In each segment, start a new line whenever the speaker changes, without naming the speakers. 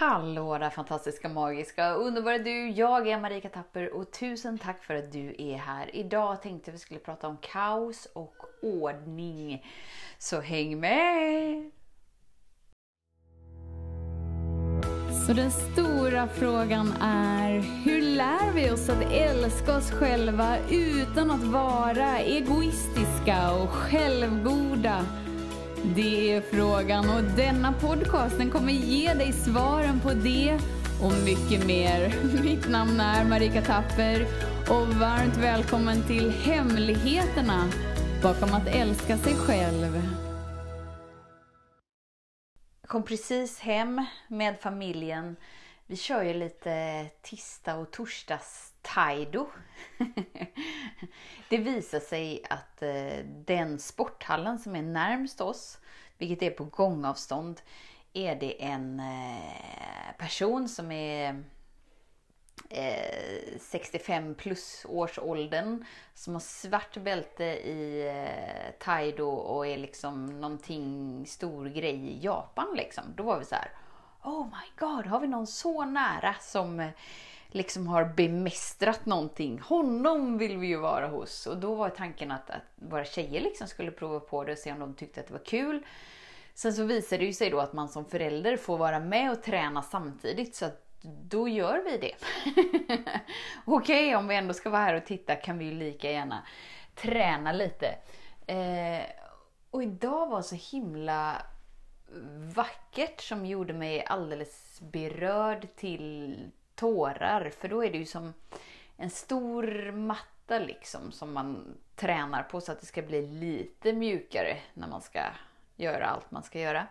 Hallå där fantastiska, magiska, underbara du! Jag är Marika Tapper och tusen tack för att du är här. Idag tänkte vi skulle prata om kaos och ordning. Så häng med! Så den stora frågan är, hur lär vi oss att älska oss själva utan att vara egoistiska och självgoda? Det är frågan och denna podcast den kommer ge dig svaren på det och mycket mer. Mitt namn är Marika Tapper och varmt välkommen till Hemligheterna bakom att älska sig själv. Jag kom precis hem med familjen. Vi kör ju lite tisdag och torsdags Taido. det visar sig att eh, den sporthallen som är närmst oss, vilket är på gångavstånd, är det en eh, person som är eh, 65 plus års åldern som har svart bälte i Taido och är liksom någonting stor grej i Japan liksom. Då var vi så här, Oh my god, har vi någon så nära som eh, liksom har bemästrat någonting. Honom vill vi ju vara hos. Och då var tanken att, att våra tjejer liksom skulle prova på det och se om de tyckte att det var kul. Sen så visade det ju sig då att man som förälder får vara med och träna samtidigt. Så att då gör vi det. Okej, okay, om vi ändå ska vara här och titta kan vi ju lika gärna träna lite. Eh, och idag var så himla vackert som gjorde mig alldeles berörd till tårar. För då är det ju som en stor matta liksom som man tränar på så att det ska bli lite mjukare när man ska göra allt man ska göra.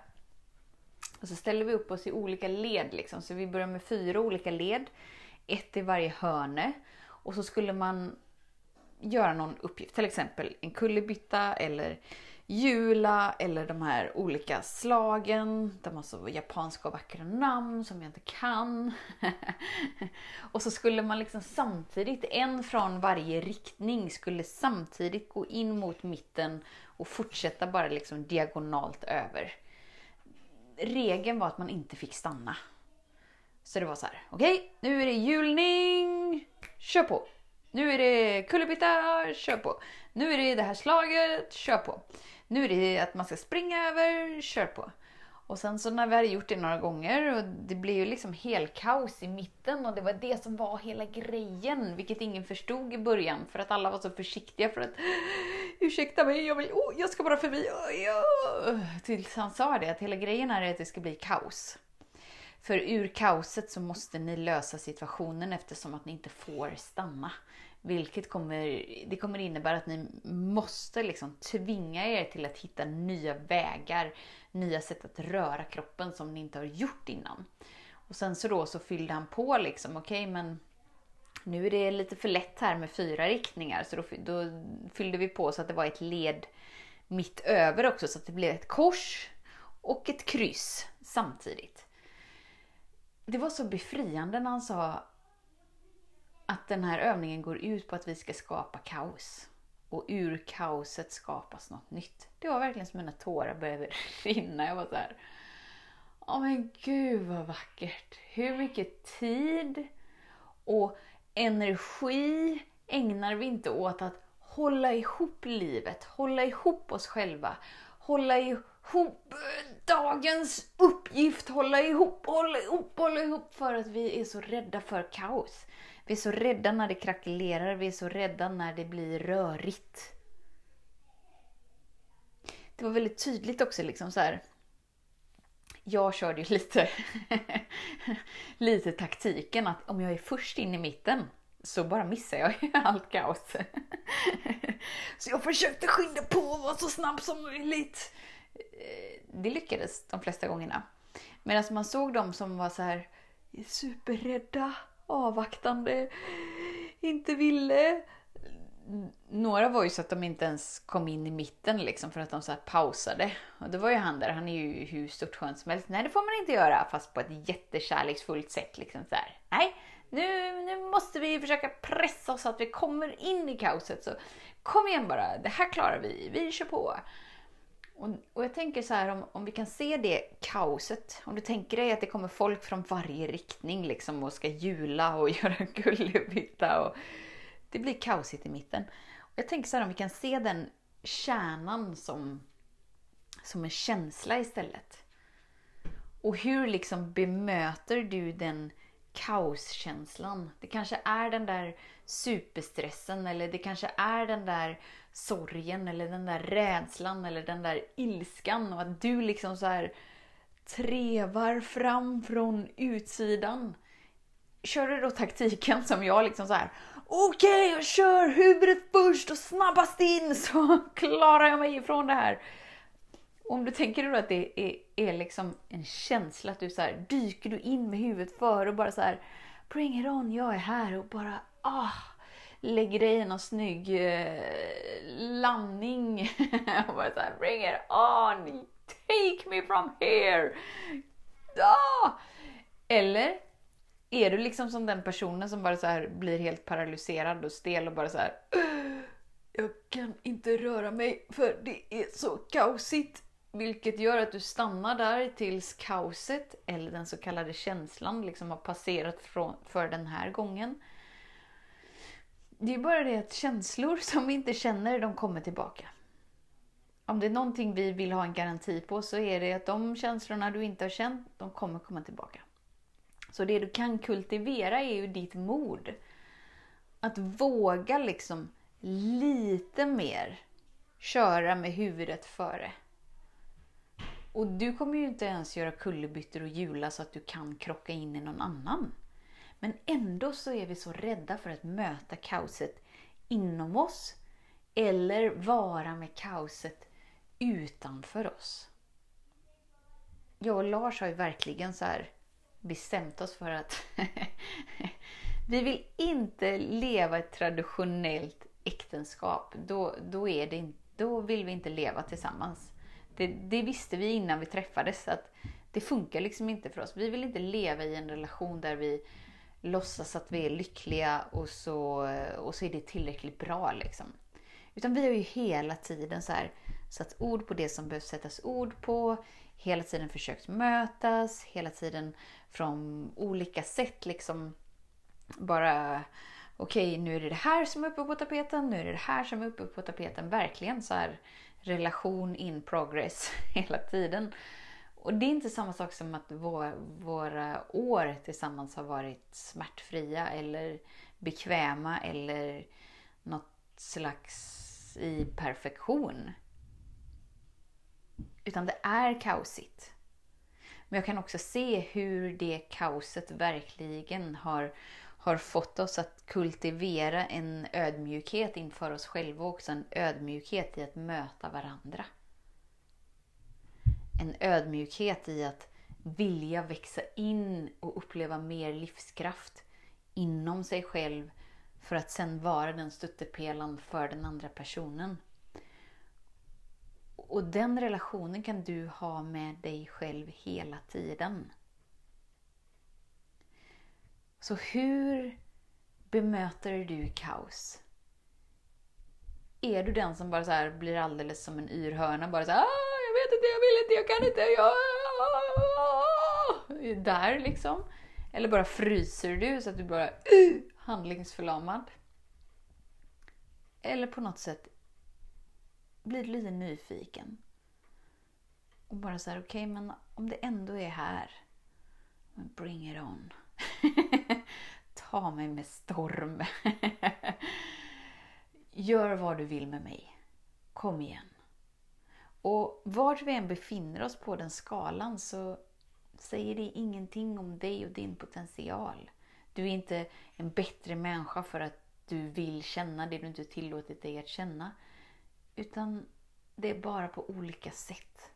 Och så ställer vi upp oss i olika led liksom. Så vi börjar med fyra olika led. Ett i varje hörne. Och så skulle man göra någon uppgift. Till exempel en kullerbytta eller Jula eller de här olika slagen. De har så japanska och vackra namn som jag inte kan. och så skulle man liksom samtidigt, en från varje riktning, skulle samtidigt gå in mot mitten och fortsätta bara liksom diagonalt över. Regeln var att man inte fick stanna. Så det var så här, okej, okay, nu är det julning, kör på! Nu är det kullerbytta, kör på! Nu är det det här slaget, kör på! Nu är det att man ska springa över, kör på. Och sen så när vi hade gjort det några gånger och det blev ju liksom helkaos i mitten och det var det som var hela grejen. Vilket ingen förstod i början för att alla var så försiktiga för att ah, ursäkta mig, jag, vill, oh, jag ska bara förbi. Oh, ja. Tills han sa det att hela grejen är att det ska bli kaos. För ur kaoset så måste ni lösa situationen eftersom att ni inte får stanna. Vilket kommer, det kommer innebära att ni måste liksom tvinga er till att hitta nya vägar, nya sätt att röra kroppen som ni inte har gjort innan. Och sen så då så fyllde han på liksom, okej okay, men nu är det lite för lätt här med fyra riktningar så då, då fyllde vi på så att det var ett led mitt över också så att det blev ett kors och ett kryss samtidigt. Det var så befriande när han sa att den här övningen går ut på att vi ska skapa kaos. Och ur kaoset skapas något nytt. Det var verkligen som mina tårar började rinna. Jag var så här. Åh men gud vad vackert. Hur mycket tid och energi ägnar vi inte åt att hålla ihop livet, hålla ihop oss själva, hålla ihop dagens uppgift, hålla ihop, hålla ihop, hålla ihop för att vi är så rädda för kaos. Vi är så rädda när det krackelerar, vi är så rädda när det blir rörigt. Det var väldigt tydligt också liksom så här. Jag körde ju lite, lite taktiken att om jag är först in i mitten så bara missar jag ju allt kaos. så jag försökte skynda på och vara så snabb som möjligt. Eh, det lyckades de flesta gångerna. Medan man såg de som var så här superrädda avvaktande, inte ville. Några var ju så att de inte ens kom in i mitten liksom för att de så pausade. Och det var ju han där, han är ju hur stort skön som helst. Nej det får man inte göra fast på ett jättekärleksfullt sätt liksom så här. Nej, nu, nu måste vi försöka pressa oss så att vi kommer in i kaoset. Så kom igen bara, det här klarar vi, vi kör på. Och, och jag tänker så här, om, om vi kan se det kaoset. Om du tänker dig att det kommer folk från varje riktning liksom och ska jula och göra kullerbytta. Och det blir kaosigt i mitten. Och jag tänker så här, om vi kan se den kärnan som, som en känsla istället. Och hur liksom bemöter du den kaoskänslan? Det kanske är den där superstressen eller det kanske är den där sorgen eller den där rädslan eller den där ilskan och att du liksom så här trevar fram från utsidan. Kör du då taktiken som jag liksom så här. Okej, okay, jag kör huvudet först och snabbast in så klarar jag mig ifrån det här. Om du tänker dig då att det är, är liksom en känsla att du så här, dyker du in med huvudet före och bara så här Bring it on, jag är här och bara ah, lägger dig i någon snygg eh, landning. och bara så här, bring it on, take me from here. Ah! Eller är du liksom som den personen som bara så här blir helt paralyserad och stel och bara så här. Jag kan inte röra mig för det är så kaosigt. Vilket gör att du stannar där tills kaoset, eller den så kallade känslan, liksom har passerat för den här gången. Det är bara det att känslor som vi inte känner, de kommer tillbaka. Om det är någonting vi vill ha en garanti på så är det att de känslorna du inte har känt, de kommer komma tillbaka. Så det du kan kultivera är ju ditt mod. Att våga liksom lite mer köra med huvudet före. Och du kommer ju inte ens göra kullerbyttor och hjula så att du kan krocka in i någon annan. Men ändå så är vi så rädda för att möta kaoset inom oss eller vara med kaoset utanför oss. Jag och Lars har ju verkligen så bestämt oss för att vi vill inte leva ett traditionellt äktenskap. Då, då, är det, då vill vi inte leva tillsammans. Det, det visste vi innan vi träffades att det funkar liksom inte för oss. Vi vill inte leva i en relation där vi låtsas att vi är lyckliga och så, och så är det tillräckligt bra. Liksom. Utan vi har ju hela tiden så här, satt ord på det som behövs sättas ord på. Hela tiden försökt mötas, hela tiden från olika sätt liksom bara okej, okay, nu är det det här som är uppe på tapeten, nu är det det här som är uppe på tapeten. Verkligen så här relation in progress hela tiden. Och det är inte samma sak som att vår, våra år tillsammans har varit smärtfria eller bekväma eller något slags i perfektion. Utan det är kaosigt. Men jag kan också se hur det kaoset verkligen har, har fått oss att kultivera en ödmjukhet inför oss själva och också en ödmjukhet i att möta varandra en ödmjukhet i att vilja växa in och uppleva mer livskraft inom sig själv för att sen vara den stöttepelan för den andra personen. Och den relationen kan du ha med dig själv hela tiden. Så hur bemöter du kaos? Är du den som bara så blir alldeles som en yrhörna, bara så här, ah, jag vet inte, jag vill inte, jag kan inte, jag... Där liksom. Eller bara fryser du så att du bara uh, handlingsförlamad. Eller på något sätt blir du lite nyfiken. Och bara så här, okej, okay, men om det ändå är här. Bring it on. Ta mig med storm. Gör vad du vill med mig. Kom igen. Och vart vi än befinner oss på den skalan så säger det ingenting om dig och din potential. Du är inte en bättre människa för att du vill känna det du inte tillåtit dig att känna. Utan det är bara på olika sätt.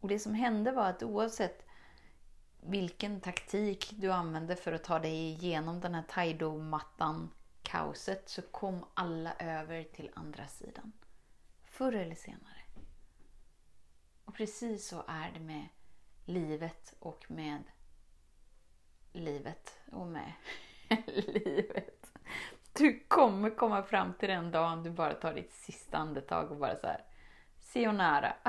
Och det som hände var att oavsett vilken taktik du använde för att ta dig igenom den här Taido-mattan, kaoset, så kom alla över till andra sidan. Förr eller senare. Och precis så är det med livet och med livet och med livet. Du kommer komma fram till den dagen du bara tar ditt sista andetag och bara så här Sayonara.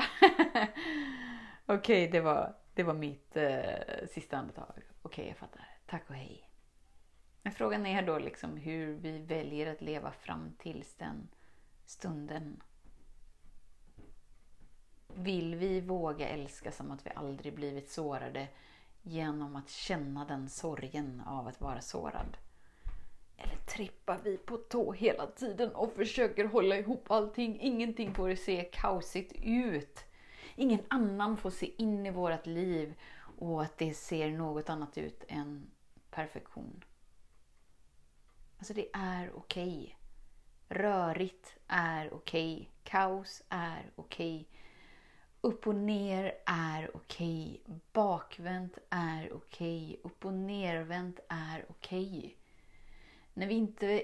Okej, okay, det, var, det var mitt eh, sista andetag. Okej, okay, jag fattar. Tack och hej. Men frågan är då liksom hur vi väljer att leva fram tills den stunden. Vill vi våga älska som att vi aldrig blivit sårade genom att känna den sorgen av att vara sårad? Eller trippar vi på tå hela tiden och försöker hålla ihop allting? Ingenting får se kaosigt ut. Ingen annan får se in i vårt liv och att det ser något annat ut än perfektion. Alltså det är okej. Okay. Rörigt är okej. Okay. Kaos är okej. Okay. Upp och ner är okej. Bakvänt är okej. Upp och nervänt är okej. När vi inte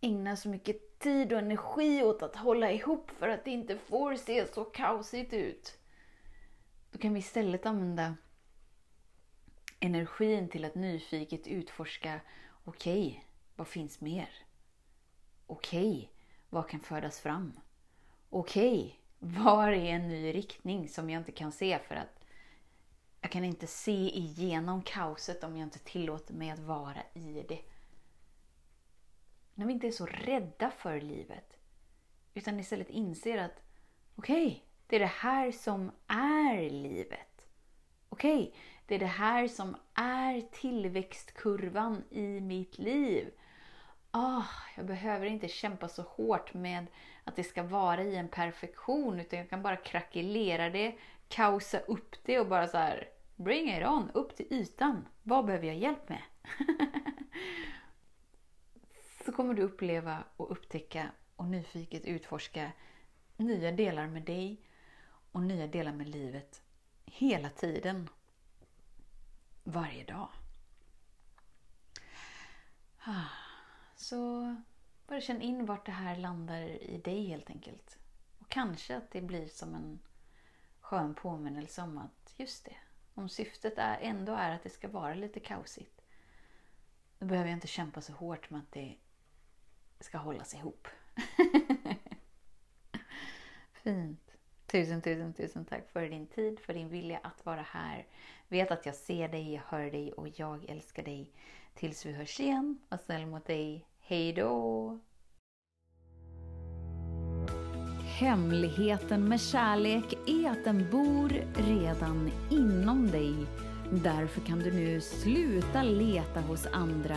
ägnar så mycket tid och energi åt att hålla ihop för att det inte får se så kaosigt ut. Då kan vi istället använda energin till att nyfiket utforska okej, okay, vad finns mer? Okej, okay, vad kan födas fram? Okej, okay, var är en ny riktning som jag inte kan se för att jag kan inte se igenom kaoset om jag inte tillåter mig att vara i det. När vi inte är så rädda för livet utan istället inser att okej, okay, det är det här som är livet. Okej, okay, det är det här som är tillväxtkurvan i mitt liv. Oh, jag behöver inte kämpa så hårt med att det ska vara i en perfektion utan jag kan bara krackelera det, kaosa upp det och bara så här bring it on, upp till ytan. Vad behöver jag hjälp med? så kommer du uppleva och upptäcka och nyfiket utforska nya delar med dig och nya delar med livet hela tiden. Varje dag. Ah, så bara känn in vart det här landar i dig helt enkelt. Och kanske att det blir som en skön påminnelse om att just det, om syftet är, ändå är att det ska vara lite kaosigt. Då behöver jag inte kämpa så hårt med att det ska hållas ihop. Fint. Tusen, tusen, tusen tack för din tid, för din vilja att vara här. Vet att jag ser dig, jag hör dig och jag älskar dig. Tills vi hörs igen, var snäll mot dig. Hej då! Hemligheten med kärlek är att den bor redan inom dig. Därför kan du nu sluta leta hos andra.